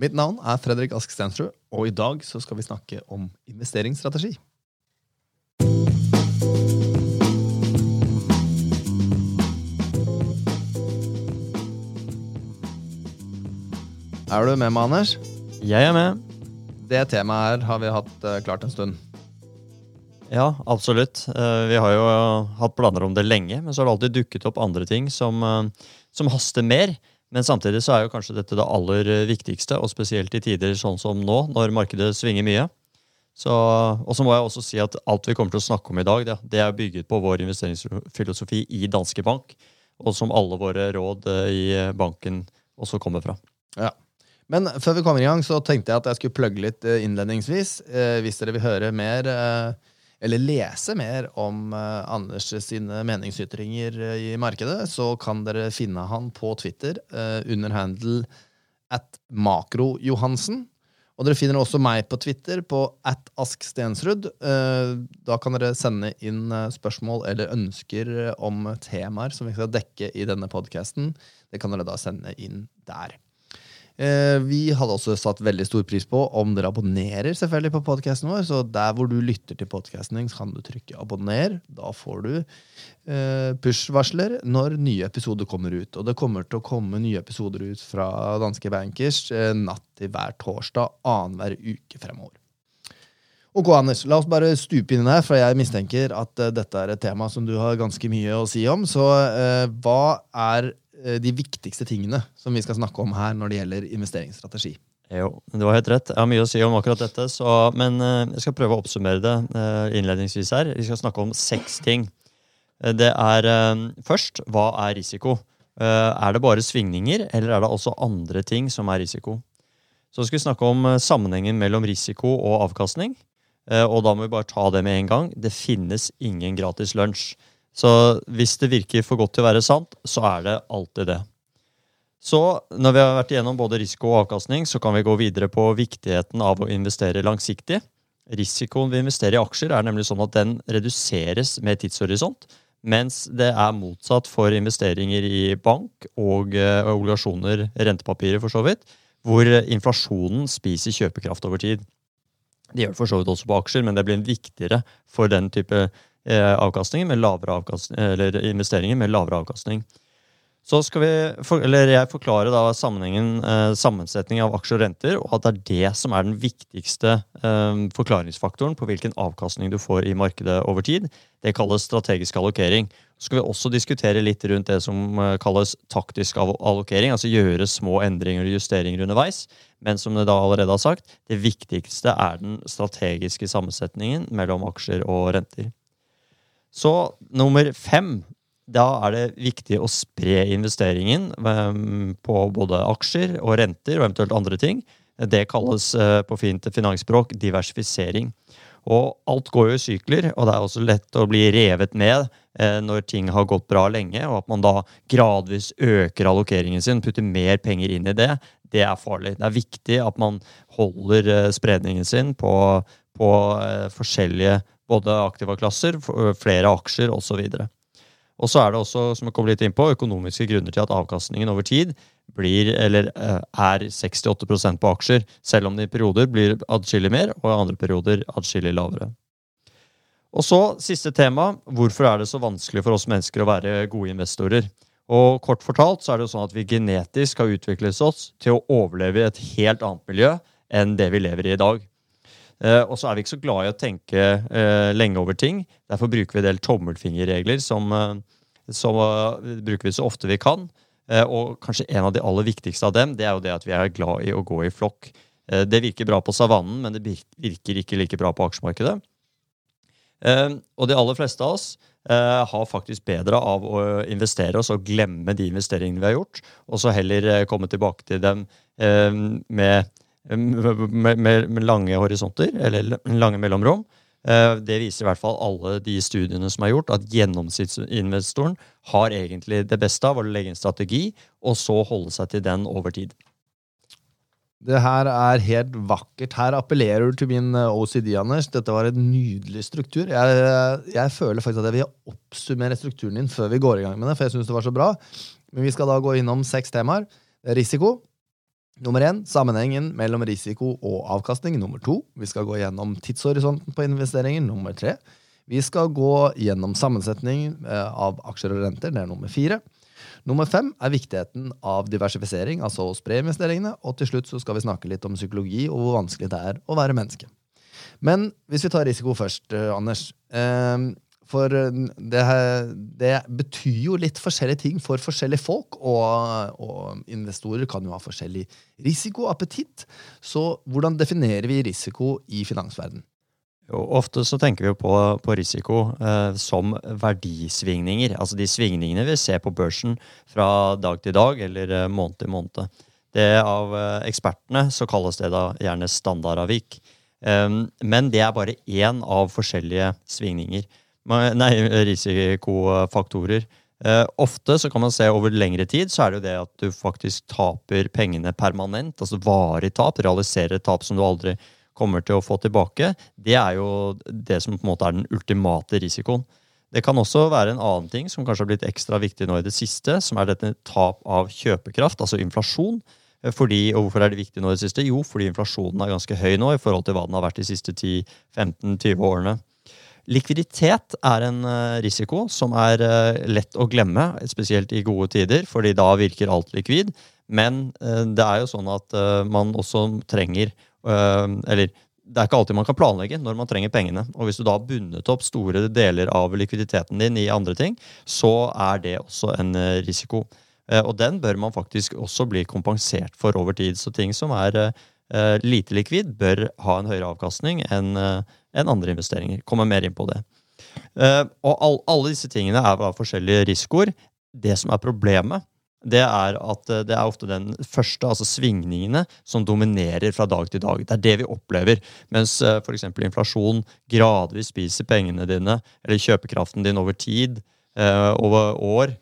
Mitt navn er Fredrik Ask Stensrud, og i dag så skal vi snakke om investeringsstrategi. Er du med meg, Anders? Jeg er med. Det temaet her har vi hatt uh, klart en stund. Ja, absolutt. Uh, vi har jo uh, hatt planer om det lenge, men så har det alltid dukket opp andre ting som, som, haster mer. Men samtidig så er jo kanskje dette det aller viktigste, og spesielt i tider sånn som nå, når markedet svinger mye. Og så må jeg også si at alt vi kommer til å snakke om i dag, det, det er bygget på vår investeringsfilosofi i Danske Bank, og som alle våre råd i banken også kommer fra. Ja, men før vi kommer i gang, så tenkte jeg at jeg skulle plugge litt eh, innledningsvis. Eh, hvis dere vil høre mer, eh, eller lese mer om Anders sine meningsytringer i markedet, så kan dere finne han på Twitter under handle at makrojohansen. Og dere finner også meg på Twitter på at askstensrud. Da kan dere sende inn spørsmål eller ønsker om temaer som vi skal dekke i denne podkasten. Det kan dere da sende inn der. Eh, vi hadde også satt veldig stor pris på om dere abonnerer selvfølgelig på podkasten vår. Så der hvor du lytter til podkasten kan du trykke 'abonner'. Da får du eh, push-varsler når nye episoder kommer ut. Og det kommer til å komme nye episoder ut fra Danske Bankers eh, natt til hver torsdag annenhver uke fremover. Ok, Anders, La oss bare stupe inn her, for jeg mistenker at dette er et tema som du har ganske mye å si om. Så hva er de viktigste tingene som vi skal snakke om her når det gjelder investeringsstrategi. Jo, du har helt rett. Jeg har mye å si om akkurat dette, så, men uh, jeg skal prøve å oppsummere det uh, innledningsvis her. Vi skal snakke om seks ting. Det er først hva er risiko? er det bare svingninger, eller er det også andre ting som er risiko? Så skal vi snakke om sammenhengen mellom risiko og avkastning. og da må vi bare ta det med en gang. Det finnes ingen gratis lunsj. Så hvis det virker for godt til å være sant, så er det alltid det. Så når vi har vært igjennom både risiko og avkastning, så kan vi gå videre på viktigheten av å investere langsiktig. Risikoen ved å investere i aksjer er nemlig sånn at den reduseres med tidshorisont, mens det er motsatt for investeringer i bank og eh, obligasjoner, rentepapirer for så vidt, hvor inflasjonen spiser kjøpekraft over tid. Det gjør det for så vidt også på aksjer, men det blir viktigere for den type avkastninger med lavere avkastning, eller investeringer med lavere avkastning. Så skal vi, eller Jeg forklare da sammenhengen, eh, sammensetning av aksjer og renter, og at det er det som er den viktigste eh, forklaringsfaktoren på hvilken avkastning du får i markedet over tid. Det kalles strategisk allokering. Så skal vi også diskutere litt rundt det som eh, kalles taktisk allokering, altså gjøre små endringer og justeringer underveis. Men som det da allerede har sagt, det viktigste er den strategiske sammensetningen mellom aksjer og renter. Så nummer fem da er det viktig å spre investeringen ehm, på både aksjer og renter og eventuelt andre ting. Det kalles eh, på fint finansspråk diversifisering. Og alt går jo i sykler, og det er også lett å bli revet med eh, når ting har gått bra lenge, og at man da gradvis øker allokeringen sin, putter mer penger inn i det. Det er farlig. Det er viktig at man holder eh, spredningen sin på, på forskjellige både aktivaklasser, flere aksjer osv. Og så er det også, som jeg kom litt inn på, økonomiske grunner til at avkastningen over tid blir, eller er 68% på aksjer, selv om det i perioder blir adskillig mer, og i andre perioder adskillig lavere. Og så siste tema. Hvorfor er det så vanskelig for oss mennesker å være gode investorer? Og kort fortalt så er det jo sånn at vi genetisk har utviklet oss til å overleve i et helt annet miljø enn det vi lever i i dag. Uh, og så er vi ikke så glad i å tenke uh, lenge over ting. Derfor bruker vi en del tommelfingerregler som, uh, som bruker vi så ofte vi kan. og kanskje en av de aller viktigste av dem det er jo det at vi er glad i å gå i flokk. det virker bra på savannen, men det virker ikke like bra på aksjemarkedet. og de aller fleste av oss har faktisk bedre av å investere oss og glemme de investeringene vi har gjort, og så heller komme tilbake til dem med med, med, med lange horisonter, eller lange mellomrom. Eh, det viser i hvert fall alle de studiene som er gjort, at gjennomsnittsinvestoren har egentlig det beste av å legge en strategi, og så holde seg til den over tid. Det her er helt vakkert. Her appellerer du til min eh, OCD, Anders. Dette var en nydelig struktur. Jeg, jeg føler faktisk at jeg vil oppsummere strukturen din før vi går i gang med det, for jeg synes det var så bra. Men vi skal da gå innom seks temaer. Risiko, Nummer én sammenhengen mellom risiko og avkastning. Nummer to vi skal gå gjennom tidshorisonten på investeringer. Nummer tre vi skal gå gjennom sammensetning eh, av aksjer og renter. Det er nummer fire. Nummer fem er viktigheten av diversifisering, altså å spre investeringene. Og til slutt så skal vi snakke litt om psykologi og hvor vanskelig det er å være menneske. Men hvis vi tar risiko først, eh, Anders. Eh, for eh, det, det, betyr jo litt forskjellige ting for forskjellige folk, og, og, investorer kan jo ha forskjellig risikoappetitt. Så hvordan definerer vi risiko i finansverden? Ofte så tenker vi jo på, på risiko eh, som verdisvingninger. Altså de svingningene vi ser på børsen fra dag til dag eller eh, måned til måned. Det Av eh, ekspertene så kalles det da gjerne standardavvik. Um, men det er bare én av forskjellige svingninger nei, risikofaktorer. Eh, ofte så kan man se over lengre tid så er det jo det at du faktisk taper pengene permanent. Altså varig tap, realiserer et tap som du aldri kommer til å få tilbake. Det er jo det som på en måte er den ultimate risikoen. Det kan også være en annen ting som kanskje har blitt ekstra viktig nå i det siste, som er dette tap av kjøpekraft, altså inflasjon. Eh, fordi, og Hvorfor er det viktig nå i det siste? Jo, fordi inflasjonen er ganske høy nå i forhold til hva den har vært de siste 10-15-20 årene. Likviditet er en eh, risiko som er eh, lett å glemme, spesielt i gode tider, fordi da virker alt likvid. Men eh, det er jo sånn at man også trenger Eller det er ikke alltid man kan planlegge når man trenger pengene. Og hvis du da har bundet opp store deler av likviditeten din i andre ting, så er det også en risiko. Og den bør man faktisk også bli kompensert for over tid. Så ting som er lite likvid, bør ha en høyere avkastning enn enn andre investeringer. Kommer mer inn på det. Uh, og all, alle disse tingene er forskjellige risikoer. Det som er problemet, det er at eh, det er ofte den første, altså svingningene, som dominerer fra dag til dag. Det er det vi opplever. Mens eh, f.eks. inflasjon gradvis spiser pengene dine, eller kjøpekraften din over tid, over år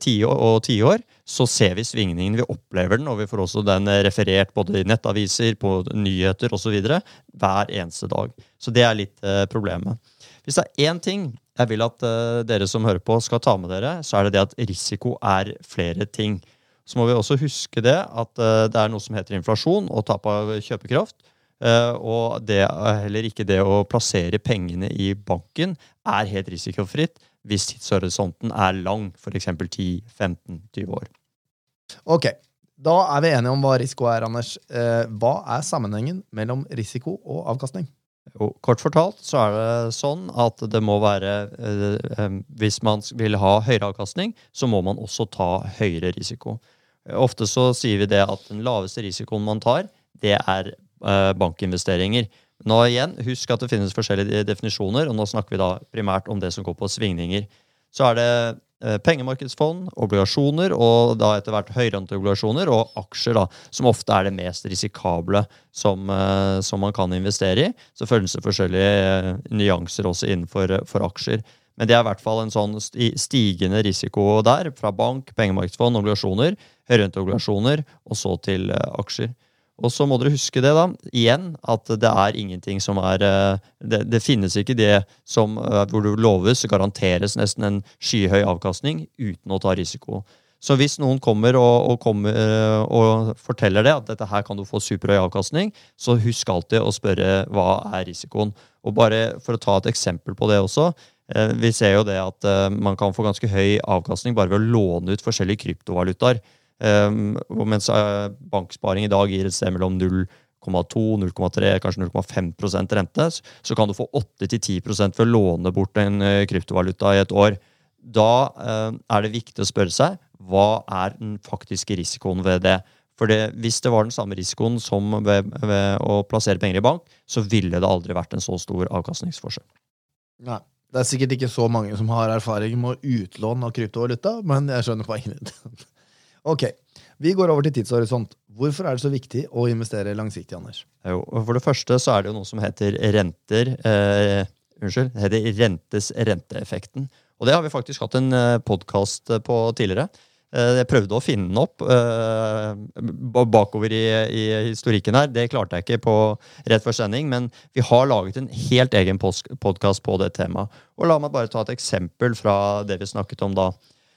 tiår og tiår, så ser vi svingningen. Vi opplever den, og vi får også den referert både i nettaviser, på nyheter osv. hver eneste dag. Så det er litt eh, problemet. Hvis det er én ting jeg vil at eh, dere som hører på, skal ta med dere, så er det det at risiko er flere ting. Så må vi også huske det at eh, det er noe som heter inflasjon og tap av kjøpekraft. Uh, og det er heller ikke det å plassere pengene i banken er helt risikofritt hvis tidshorisonten er lang, f.eks. 10-15-20 år. Ok, da er vi enige om hva risiko er, Anders. Uh, hva er sammenhengen mellom risiko og avkastning? Jo, kort fortalt så er det sånn at det må være eh, eh, Hvis man vil ha høyere avkastning, så må man også ta høyere risiko. Ofte så sier vi det at den laveste risikoen man tar, det er eh, bankinvesteringer. Nå igjen, Husk at det finnes forskjellige definisjoner, og nå snakker vi da primært om det som går på svingninger. Så er det Eh, pengemarkedsfond, obligasjoner og da etter hvert høyrenteobligasjoner og aksjer, da, som ofte er det mest risikable som, eh, som man kan investere i. Så føles det forskjellige eh, nyanser også innenfor for aksjer. Men det er i hvert fall en sånn stigende risiko der, fra bank, pengemarkedsfond, obligasjoner, høyrenteobligasjoner og så til aksjer. Og så må dere huske det, da, igjen, at det er ingenting som er eh, Det, det finnes ikke det som, eh, hvor du loves, garanteres nesten en skyhøy avkastning uten å ta risiko. Så hvis noen kommer og, og, kommer eh, og, forteller det, at dette her kan du få superhøy avkastning, så husk alltid å spørre hva er risikoen. Og bare for å ta et eksempel på det også. Vi ser jo det at man kan få ganske høy avkastning bare ved å låne ut forskjellige kryptovalutaer. Um, mens uh, banksparing i dag gir et sted mellom 0,2, 0,3, kanskje 0,5% rente, så kan du få 8-10 for å låne bort en uh, kryptovaluta i et år. Da uh, er det viktig å spørre seg hva er den faktiske risikoen ved det. For det, hvis det var den samme risikoen som ved, ved, å plassere penger i bank, så ville det aldri vært en så stor avkastningsforskjell. Nei. Det er sikkert ikke så mange som har erfaring med utlån av kryptovaluta, men jeg skjønner poenget ditt. Ok, Vi går over til tidshorisont. Hvorfor er det så viktig å investere langsiktig? Anders? Jo, for det første så er det jo noe som heter renter eh, Unnskyld, det heter rentes renteeffekten. Og det har vi faktisk hatt en eh, podkast på tidligere. Eh, jeg prøvde å finne den opp eh, bakover i, i, historikken her. Det klarte jeg ikke på rett før sending, men vi har laget en helt egen podkast på det temaet. Og la meg bare ta et eksempel fra det vi snakket om da.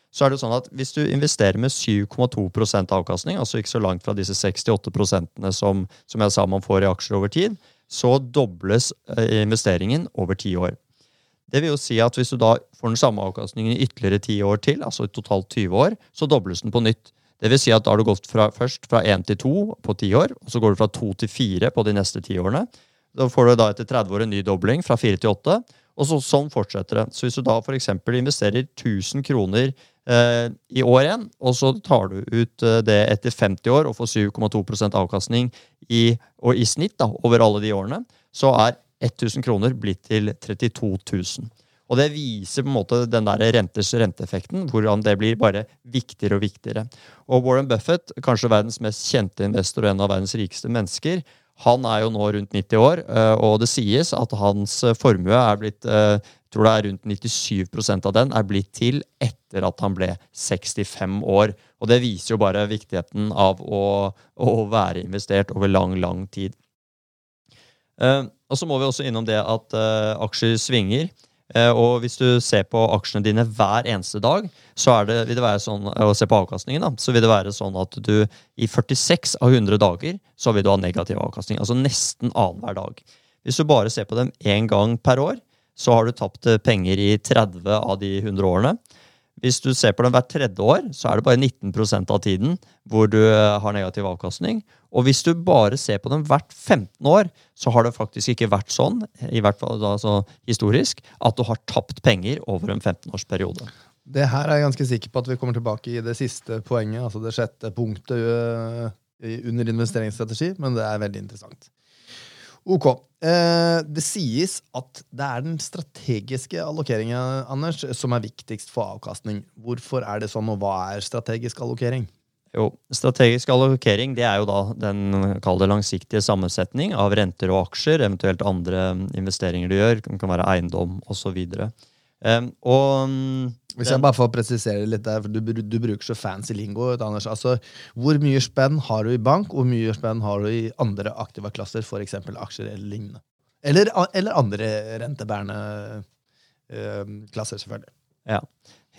Så er det jo sånn at hvis du investerer med 7,2% avkastning, altså ikke så langt fra disse 68% som, som jeg sa man får i aksjer over tid, så dobles eh, investeringen over ti år. Det vil jo si at hvis du da får den samme avkastningen i ytterligere ti år til, altså i totalt 20 år, så dobles den på nytt. Det vil si at da har du gått fra, først fra 1 til 2 på ti år, og så går du fra 2 til 4 på de neste ti årene. Da får du da etter 30 år en ny dobling fra 4 til 8, og så, sånn fortsetter det. Så hvis du da f.eks. investerer 1000 kroner eh, i år igjen, og så tar du ut eh, det etter 50 år og får 7,2% avkastning i, og i snitt da, over alle de årene, så er 1000 kroner blitt til 32 000. Og det viser på en måte den der renters renteeffekten, hvordan det blir bare viktigere og viktigere. Og Warren Buffett, kanskje verdens mest kjente investor og en av verdens rikeste mennesker, han er jo nå rundt 90 år, eh, og det sies at hans formue er blitt jeg eh, tror det er rundt 97% av den er blitt til etter at han ble 65 år. Og det viser jo bare viktigheten av å, å være investert over lang, lang tid. Og så må vi også innom det at aksjer svinger. Uh, og hvis du ser på aksjene dine hver eneste dag, så det, vil det være sånn, og ser på avkastningen, da, så vil det være sånn at du i 46 av 100 dager så vil du ha negativ avkastning. Altså nesten annenhver dag. Hvis du bare ser på dem én gang per år, så har du tapt penger i 30 av de 100 årene. Hvis du ser på den hvert tredje år, så er det bare 19% av tiden hvor du eh, har negativ avkastning. Og hvis du bare ser på den hvert 15 år, så har det faktisk ikke vært sånn, i hvert fall da, altså, historisk, at du har tapt penger over en 15-årsperiode. Det her er jeg ganske sikker på at vi kommer tilbake i det siste poenget, altså det sjette punktet øh, under investeringsstrategi, men det er veldig interessant. Ok. Eh, det sies at det er den strategiske allokeringen Anders, som er viktigst for avkastning. Hvorfor er det sånn, og hva er strategisk allokering? Jo, Strategisk allokering det er jo da den kall langsiktige sammensetning av renter og aksjer, eventuelt andre investeringer du gjør, det kan være eiendom osv. Og mm, Hvis jeg bare får presisere litt der, for du, du bruker så fancy lingo. Anders, altså, Hvor mye spenn har du i bank, hvor mye spenn har du i andre aktive klasser, f.eks. aksjer eller lignende? Eller, eller andre rentebærende øh, klasser, selvfølgelig. Ja,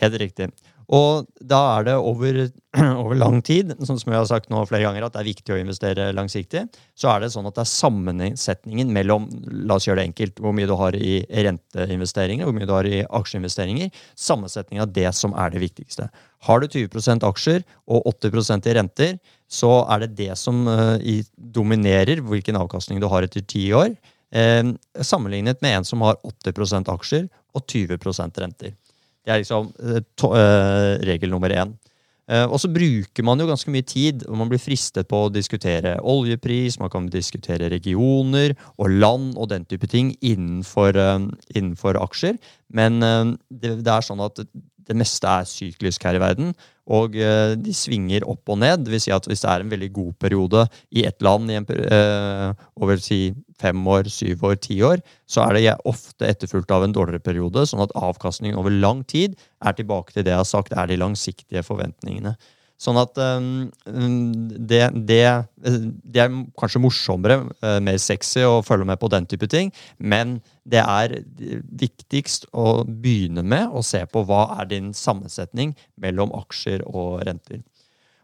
helt riktig. Og da er det over, over, lang tid, sånn som jeg har sagt nå flere ganger, at det er viktig å investere langsiktig. Så er det sånn at det er sammensetningen mellom la oss gjøre det enkelt, hvor mye du har i renteinvesteringer, hvor mye du har i aksjeinvesteringer. Sammensetningen av det som er det viktigste. Har du 20% aksjer og 80% i renter, så er det det som uh, dominerer hvilken avkastning du har etter ti år. Eh, sammenlignet med en som har 80% aksjer og 20% renter. Det er liksom uh, regel nummer én. Uh, og så bruker man jo ganske mye tid, og man blir fristet på å diskutere oljepris, man kan diskutere regioner og land og den type ting innenfor, uh, innenfor aksjer. Men det, det, er sånn at det meste er syklisk her i verden, og de svinger opp og ned. Det vil si at hvis det er en veldig god periode i et land i en, over si fem år, syv år, ti år, så er det ofte etterfulgt av en dårligere periode, sånn at avkastningen over lang tid er tilbake til det jeg har sagt er de langsiktige forventningene. Sånn at um, det, det, det, er kanskje morsommere, uh, mer sexy å følge med på den type ting, men det er viktigst å begynne med å se på hva er din sammensetning mellom aksjer og renter.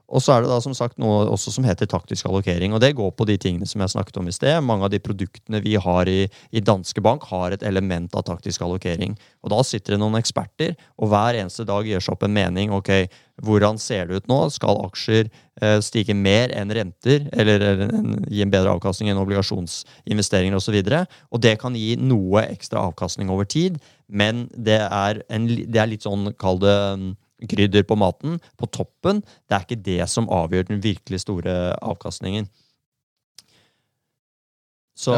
Og så er det da som sagt noe også som heter taktisk allokering. og Det går på de tingene som jeg snakket om i sted. Mange av de produktene vi har i, i Danske Bank, har et element av taktisk allokering. Og Da sitter det noen eksperter, og hver eneste dag gjør seg opp en mening. ok, Hvordan ser det ut nå? Skal aksjer eh, stige mer enn renter? Eller, eller en, gi en bedre avkastning enn obligasjonsinvesteringer osv.? Og, så og det kan gi noe ekstra avkastning over tid, men det er, en, det er litt sånn, kall det krydder på maten, på toppen, det er ikke det som avgjør den virkelig store avkastningen. Så,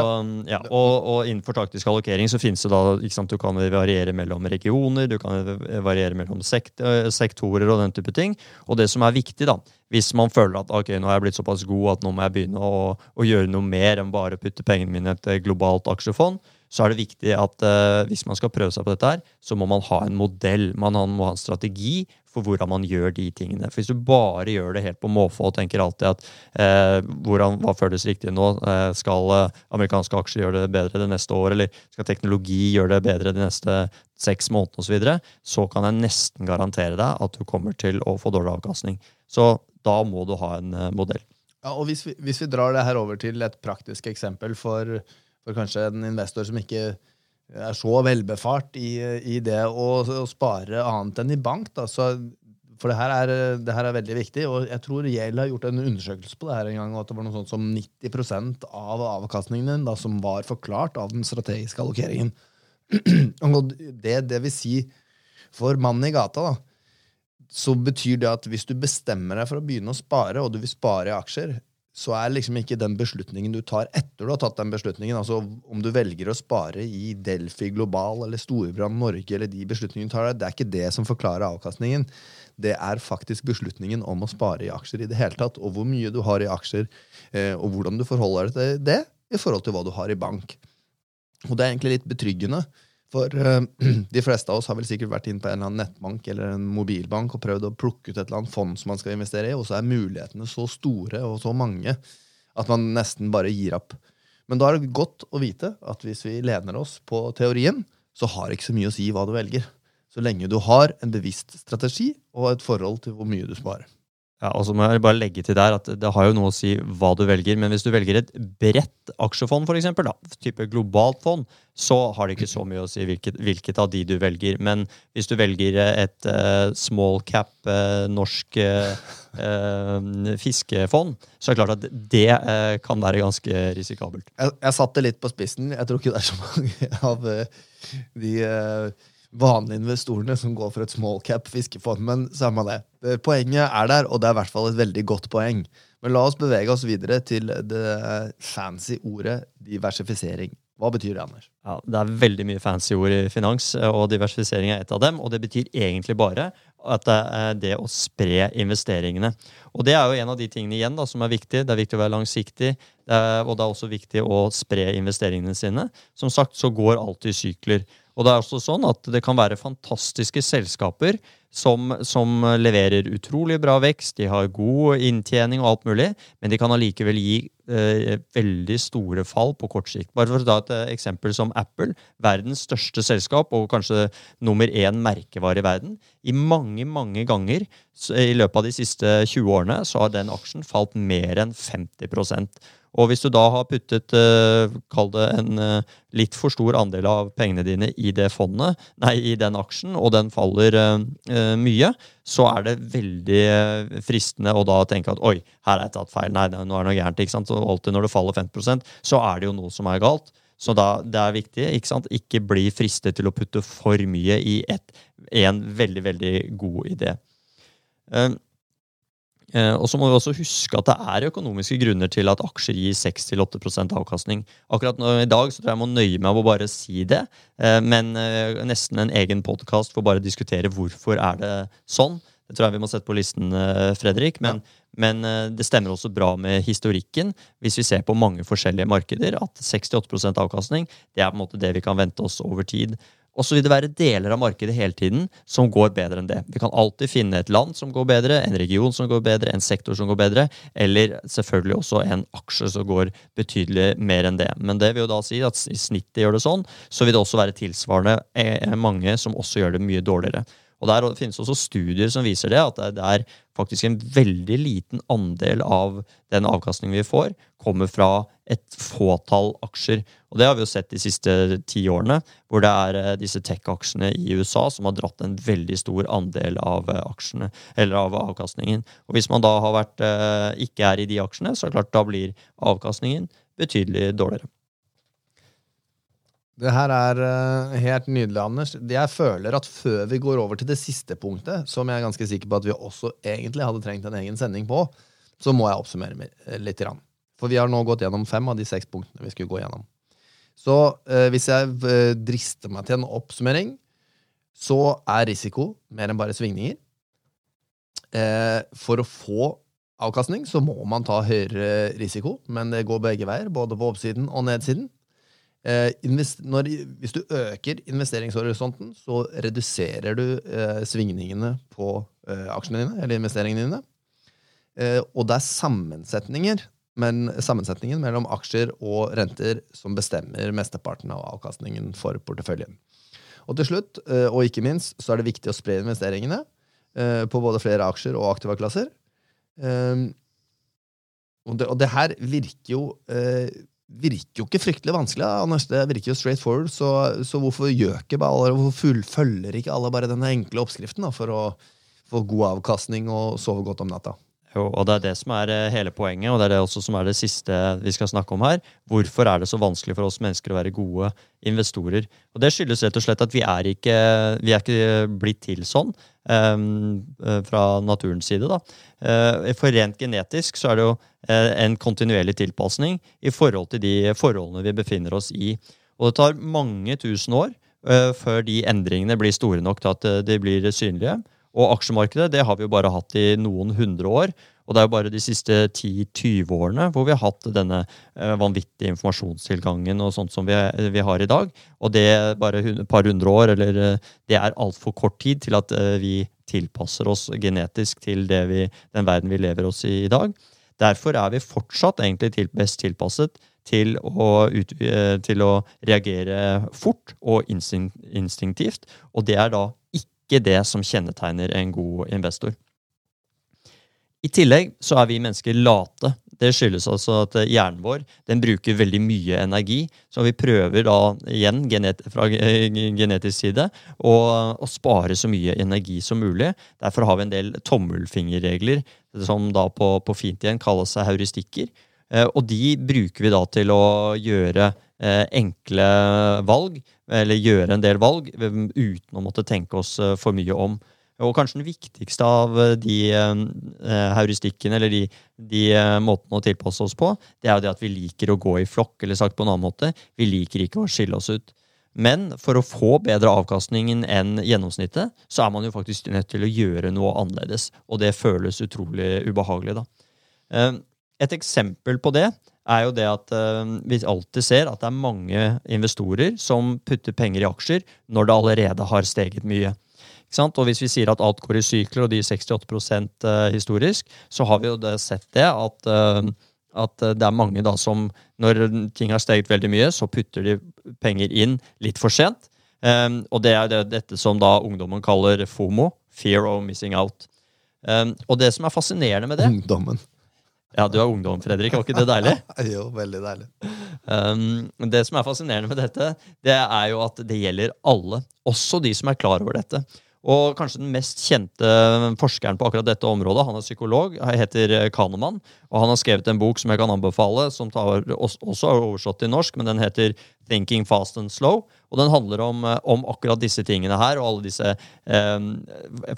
ja. Og, og, innenfor taktisk allokering så finnes det da ikke sant, Du kan variere mellom regioner, du kan variere mellom sekt, sektorer og den type ting. Og det som er viktig, da, hvis man føler at ok, nå er jeg blitt såpass god at nå må jeg begynne å, å gjøre noe mer enn bare putte pengene mine i et globalt aksjefond, så er det viktig at uh, hvis man skal prøve seg på dette, her, så må man ha en modell. Man må ha en strategi for hvordan man gjør de tingene. For Hvis du bare gjør det helt på måfå og tenker alltid at uh, hvordan, hva føles riktig nå, uh, skal amerikanske aksjer gjøre det bedre det neste år, eller skal teknologi gjøre det bedre de neste seks månedene osv., så, videre, så kan jeg nesten garantere deg at du kommer til å få dårlig avkastning. Så da må du ha en modell. Ja, og hvis vi, hvis vi, drar det her over til et praktisk eksempel for, for kanskje en investor som ikke er så velbefart i, i det å, å, spare annet enn i bank, da, så, for det her, er, det her, er, veldig viktig. og Jeg tror Yale har gjort en undersøkelse på det her en gang, og at det var noe sånt som 90 av avkastningen din da, som var forklart av den strategiske allokeringen. det, det vil si, for mannen i gata, da, så betyr det at hvis du bestemmer deg for å begynne å spare, og du vil spare i aksjer, så er liksom ikke den beslutningen du tar etter du har tatt den beslutningen, altså om du velger å spare i Delphi Global eller Storebrand Norge, eller de beslutningene du tar, det er ikke det som forklarer avkastningen. Det er faktisk beslutningen om å spare i aksjer i det hele tatt, og hvor mye du har i aksjer, eh, og hvordan du forholder deg til det i forhold til hva du har i bank. Og det er egentlig litt betryggende. For uh, de fleste av oss har vel sikkert vært inn på en eller annen nettbank eller en mobilbank og prøvd å plukke ut et eller annet fond som man skal investere i, og så er mulighetene så store og så mange at man nesten bare gir opp. Men da er det godt å vite at hvis vi lener oss på teorien, så har det ikke så mye å si hva du velger. Så lenge du har en bevisst strategi og et forhold til hvor mye du sparer. Ja, og så må jeg bare legge til der at Det har jo noe å si hva du velger, men hvis du velger et bredt aksjefond, for eksempel, da, type globalt fond, så har det ikke så mye å si hvilket, hvilket av de du velger. Men hvis du velger et uh, small cap uh, norsk uh, fiskefond, så er det klart at det kan være ganske risikabelt. Jeg, jeg satte litt på spissen. Jeg tror ikke det er så mange av de vanlige investorene som går for et small cap fiskefond. Men samme det. Poenget er der, og det er i hvert fall et veldig godt poeng. Men la oss bevege oss videre til det fancy ordet diversifisering. Hva betyr det, Anders? Ja, Det er veldig mye fancy ord i finans, og diversifisering er et av dem. Og det betyr egentlig bare at det er det å spre investeringene. Og det er jo en av de tingene igjen da, som er viktig. Det er viktig å være langsiktig, og det er også viktig å spre investeringene sine. Som sagt så går alltid sykler. Og det er også sånn at det kan være fantastiske selskaper som, som, leverer utrolig bra vekst, de har god inntjening og alt mulig, men de kan allikevel gi eh, veldig store fall på kort sikt. Bare for å ta et eh, eksempel som Apple, verdens største selskap og kanskje nummer én merkevare i verden. I mange, mange ganger i løpet av de siste 20 årene så har den aksjen falt mer enn 50% og hvis du da har puttet uh, kall det en uh, litt for stor andel av pengene dine i det fondet, nei, i den aksjen, og den faller mye, så er det veldig fristende å da tenke at oi, her har jeg tatt feil, nei, nå er det noe gærent. ikke sant? Og alltid når det faller 50% så er det jo noe som er galt. Så da, det er viktig. Ikke sant? Ikke bli fristet til å putte for mye i et, en veldig, veldig god idé. Eh, og så må vi også huske at det er økonomiske grunner til at aksjer gir 6-8% avkastning. Akkurat nå, i dag så tror jeg jeg må nøye meg med å bare si det, eh, men eh, nesten en egen podkast for bare å diskutere hvorfor er det sånn. Det tror jeg vi må sette på listen, Fredrik. Men, ja. men det stemmer også bra med historikken, hvis vi ser på mange forskjellige markeder, at 68% avkastning det er på en måte det vi kan vente oss over tid. Og så vil det være deler av markedet hele tiden som går bedre enn det. Vi kan alltid finne et land som går bedre, en region som går bedre, en sektor som går bedre, eller selvfølgelig også en aksje som går betydelig mer enn det. Men det vil jo da si at i snittet gjør det sånn, så vil det også være tilsvarende eh, mange som også gjør det mye dårligere. Og Der finnes også studier som viser det, at det er faktisk en veldig liten andel av den avkastningen vi får, kommer fra et fåtall aksjer. Og Det har vi jo sett de siste ti årene, hvor det er eh, disse tech-aksjene i USA som har dratt en veldig stor andel av eh, aksjene, eller av avkastningen. Og Hvis man da vært, eh, ikke er i de aksjene, så er det klart da blir avkastningen betydelig dårligere. Det her er uh, helt nydelig, Anders. Jeg føler at før vi går over til det siste punktet, som jeg er ganske sikker på at vi også egentlig hadde trengt en egen sending på, så må jeg oppsummere eh, litt. For vi har nå gått gjennom fem av de seks punktene vi skulle gå gjennom. Så uh, hvis jeg drister meg til en oppsummering, så er risiko mer enn bare svingninger. for å få avkastning så må man ta høyere risiko, men det går begge veier, både på oppsiden og nedsiden. Eh, når, hvis du øker investeringshorisonten, så reduserer du eh, svingningene på eh, aksjene dine, eller investeringene dine. Eh, og det er sammensetninger men sammensetningen mellom aksjer og renter som bestemmer mesteparten av avkastningen for porteføljen. Og til slutt, eh, og ikke minst, så er det viktig å spre investeringene eh, på både flere aksjer og aktiva klasser. Og det, og det her virker jo virker jo ikke fryktelig vanskelig. Anders. Det virker jo straight forward, så, så hvorfor gjør ikke bare alle, hvorfor følger ikke alle bare denne enkle oppskriften da, for å få god avkastning og sove godt om natta? Jo, og Det er det som er eh, hele poenget, og det er det også som er det siste vi skal snakke om her. Hvorfor er det så vanskelig for oss mennesker å være gode investorer? Og Det skyldes rett og slett at vi er ikke, vi er ikke blitt til sånn um, fra naturens side. da. Uh, for rent genetisk så er det jo en kontinuerlig tilpasning i forhold til de forholdene vi befinner oss i. Og det tar mange tusen år uh, før de endringene blir store nok til at de blir synlige. Og aksjemarkedet det har vi jo bare hatt i noen hundre år. Og det er jo bare de siste 10-20 årene hvor vi har hatt denne eh, vanvittige informasjonstilgangen og sånt som vi, vi, har i dag. Og det er bare et par hundre år, eller eh, det er altfor kort tid til at eh, vi tilpasser oss genetisk til vi, den verden vi lever oss i i dag. Derfor er vi fortsatt egentlig til, best tilpasset til å, ut, til å, reagere fort og instinktivt. Og det er da ikke det som kjennetegner en god investor. I tillegg så er vi mennesker late. Det skyldes altså at hjernen vår den bruker veldig mye energi. Så vi prøver da igjen genet fra genetisk side å, å, spare så mye energi som mulig. Derfor har vi en del tommelfingerregler som da på, på fint igjen kalles heuristikker. Eh, og de bruker vi da til å gjøre enkle valg, eller gjøre en del valg, eh, uten å måtte tenke oss for mye om. Og kanskje den viktigste av de heuristikkene, eller de, de måtene å tilpasse oss på, det er jo det at vi liker å gå i flokk, eller sagt på en annen måte, vi liker ikke å skille oss ut. Men for å få bedre avkastning enn gjennomsnittet, så er man jo faktisk nødt til å gjøre noe annerledes. Og det føles utrolig ubehagelig, da. Et eksempel på det er jo det at uh, vi alltid ser at det er mange investorer som putter penger i aksjer når det allerede har steget mye. Og hvis vi sier at alt går i sykler, og de 68 uh, historisk, så har vi jo det sett det at, uh, at det er mange da som når ting har steget veldig mye, så putter de penger inn litt for sent. Um, og det er det, dette som da ungdommen kaller FOMO, fear of missing out. Um, og det som er fascinerende med det Ungdommen. Ja, du er ungdom, Fredrik. Var ikke det deilig? jo, veldig deilig. Um, det som er fascinerende med dette, det er jo at det gjelder alle. Også de som er klar over dette. Og kanskje den mest kjente forskeren på akkurat dette området, han er psykolog, heter Kahneman. Og han har skrevet en bok som jeg kan anbefale, som tar, også er oversatt til norsk, men den heter Thinking Fast and Slow. Og den handler om, om akkurat disse tingene her, og alle disse eh,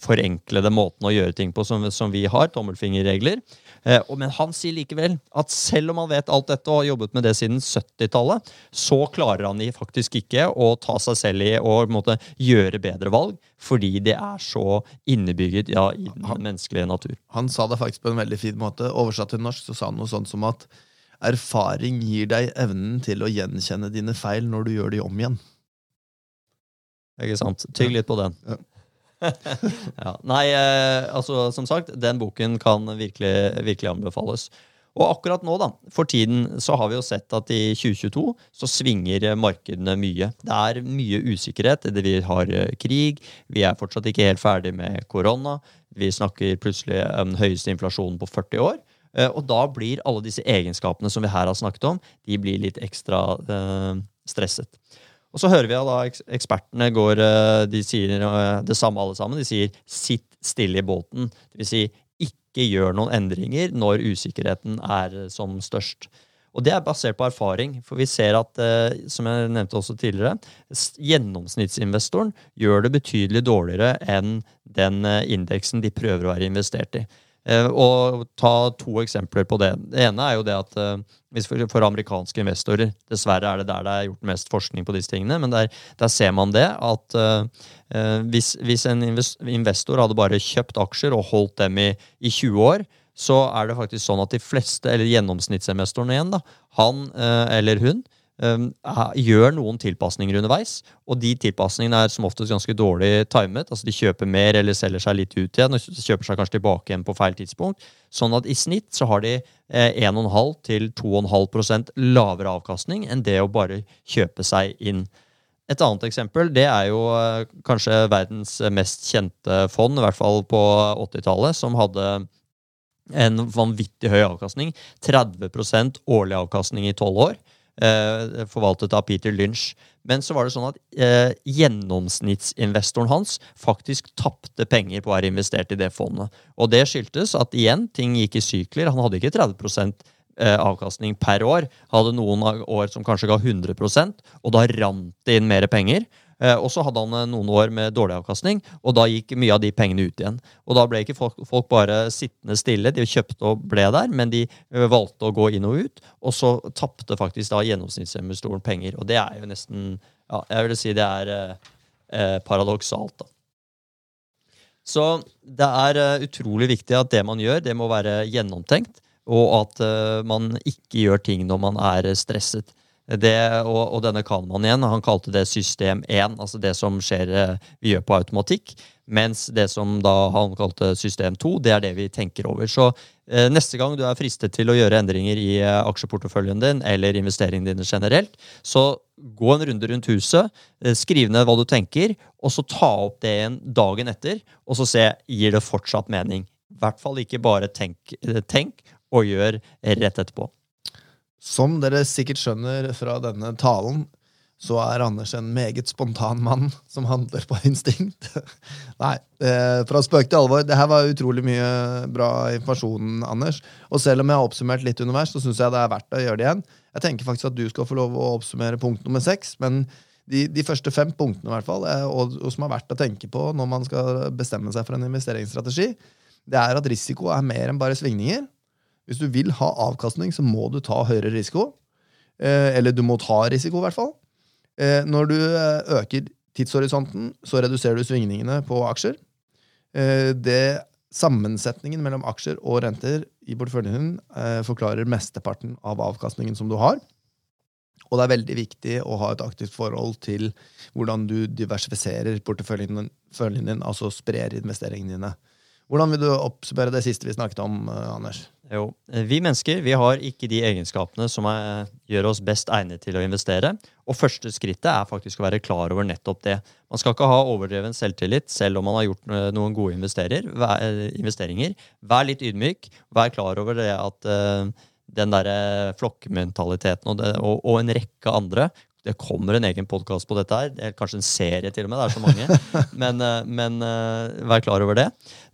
forenklede måtene å gjøre ting på som, som vi har. Tommelfingerregler. Eh, men han sier likevel at selv om han vet alt dette og har jobbet med det siden 70-tallet, så klarer han faktisk ikke å ta seg selv i å måte, gjøre bedre valg, fordi det er så innebygget ja, i den han, menneskelige natur. Han sa det faktisk på en veldig fin måte. Oversatt til norsk så sa han noe sånt som at erfaring gir deg evnen til å gjenkjenne dine feil når du gjør de om igjen. Ikke sant. Tygg litt på den. Ja. ja. Nei, eh, altså som sagt, den boken kan virkelig, virkelig anbefales. Og akkurat nå, da, for tiden, så har vi jo sett at i 2022 så svinger markedene mye. Det er mye usikkerhet. Vi har eh, krig, vi er fortsatt ikke helt ferdig med korona. Vi snakker plutselig om høyeste inflasjonen på 40 år. Eh, og da blir alle disse egenskapene som vi her har snakket om, de blir litt ekstra eh, stresset. Og så hører vi at ekspertene går eh, De sier det samme alle sammen. De sier 'sitt stille i båten'. Det vil si ikke gjør noen endringer når usikkerheten er som størst. Og det er basert på erfaring, for vi ser at, som jeg nevnte også tidligere, gjennomsnittsinvestoren gjør det betydelig dårligere enn den indeksen de prøver å være investert i. Eh, og ta to eksempler på det. Det ene er jo det at eh, for amerikanske investorer Dessverre er det der det er gjort mest forskning på disse tingene, men der, der ser man det at uh, hvis, hvis, en investor hadde bare kjøpt aksjer og holdt dem i, i 20 år, så er det faktisk sånn at de fleste, eller gjennomsnittsinvestoren igjen, da, han eller hun, gjør noen tilpasninger underveis. Og de tilpasningene er som oftest ganske dårlig timet. altså De kjøper mer eller selger seg litt ut igjen og kjøper seg kanskje tilbake igjen på feil tidspunkt. Sånn at i snitt så har de eh, 1,5 til 2,5% lavere avkastning enn det å bare kjøpe seg inn. Et annet eksempel det er jo eh, kanskje verdens mest kjente fond, i hvert fall på 80-tallet, som hadde en vanvittig høy avkastning. 30% årlig avkastning i tolv år. Eh, forvaltet av Peter Lynch. Men så var det sånn at eh, gjennomsnittsinvestoren hans faktisk tapte penger på å være investert i det fondet. Og det skyldtes at igjen, ting gikk i sykler. Han hadde ikke 30 eh, avkastning per år. Hadde noen år som kanskje ga 100% og da rant det inn mer penger. Eh, og så hadde han eh, noen år med dårlig avkastning, og da gikk mye av de pengene ut igjen. Og da ble ikke folk, folk bare sittende stille, de kjøpte og ble der, men de eh, valgte å gå inn og ut, og så tapte faktisk da gjennomsnittsinvestoren penger. Og det er jo nesten Ja, jeg vil si det er eh, paradoksalt, da. Så det er utrolig viktig at det man gjør, det må være gjennomtenkt, og at uh, man ikke gjør ting når man er stresset. Det, og, og, denne Kahneman igjen, han kalte det system 1, altså det som skjer eh, vi gjør på automatikk. Mens det som da han kalte system 2, det er det vi tenker over. Så eh, neste gang du er fristet til å gjøre endringer i eh, aksjeporteføljen din eller investeringene dine generelt, så gå en runde rundt huset, eh, skriv ned hva du tenker, og så ta opp det igjen dagen etter, og så se gir det fortsatt mening. I hvert fall ikke bare tenk, eh, tenk og gjør rett etterpå. Som dere sikkert skjønner fra denne talen, så er Anders en meget spontan mann som handler på instinkt. Nei, eh, fra spøk til alvor. Det her var utrolig mye bra informasjon, Anders. Og selv om jeg har oppsummert litt underveis, så syns jeg det er verdt å gjøre det igjen. Jeg tenker faktisk at du skal få lov å oppsummere punkt nummer seks, men de, de, første fem punktene i hvert fall, og, og, som er verdt å tenke på når man skal bestemme seg for en investeringsstrategi, det er at risiko er mer enn bare svingninger. Hvis du vil ha avkastning, så må du ta høyere risiko. Eh, eller du må ta risiko, i hvert fall. Eh, når du eh, øker tidshorisonten, så reduserer du svingningene på aksjer. Det Sammensetningen mellom aksjer og renter i porteføljen din forklarer mesteparten av avkastningen som du har. Og det er veldig viktig å ha et aktivt forhold til hvordan du diversifiserer porteføljen din, altså sprer investeringene dine. Hvordan vil du oppsummere det siste vi snakket om, Anders? Jo, Vi mennesker vi har ikke de egenskapene som er, gjør oss best egnet til å investere. Og første skrittet er faktisk å være klar over nettopp det. Man skal ikke ha overdreven selvtillit selv om man har gjort noen gode investeringer. Vær litt ydmyk. Vær klar over det at uh, den derre flokkmentaliteten og, det, og, og, en rekke andre det kommer en egen podkast på dette her. Kanskje en serie, til og med. Det er så mange. Men, men vær klar over det.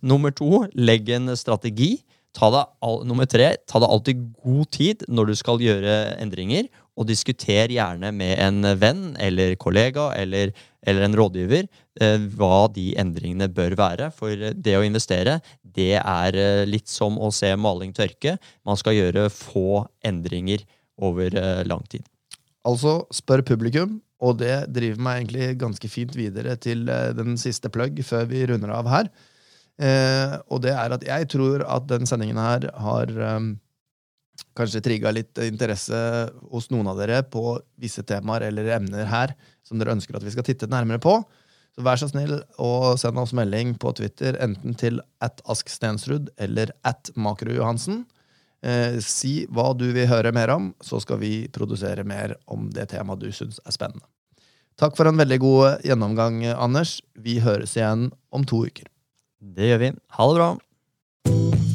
Nummer to, legg en strategi. Ta deg, nummer tre, ta deg alltid god tid når du skal gjøre endringer, og diskuter gjerne med en venn eller kollega eller, eller en rådgiver eh, hva de endringene bør være. For det å investere, det er eh, litt som å se maling tørke. Man skal gjøre få endringer over eh, lang tid. Altså, spør publikum, og det driver meg egentlig ganske fint videre til eh, den siste plugg før vi runder av her. Eh, og det er at jeg tror at den sendingen her har um, kanskje trigga litt interesse hos noen av dere på visse temaer eller emner her som dere ønsker at vi skal titte nærmere på. Så vær så snill og send oss melding på Twitter, enten til at Ask Stensrud eller at Makro-Johansen. Eh, si hva du vil høre mer om, så skal vi produsere mer om det temaet du syns er spennende. Takk for en veldig god gjennomgang, Anders. Vi høres igjen om to uker. Det gjør vi. Ha det bra.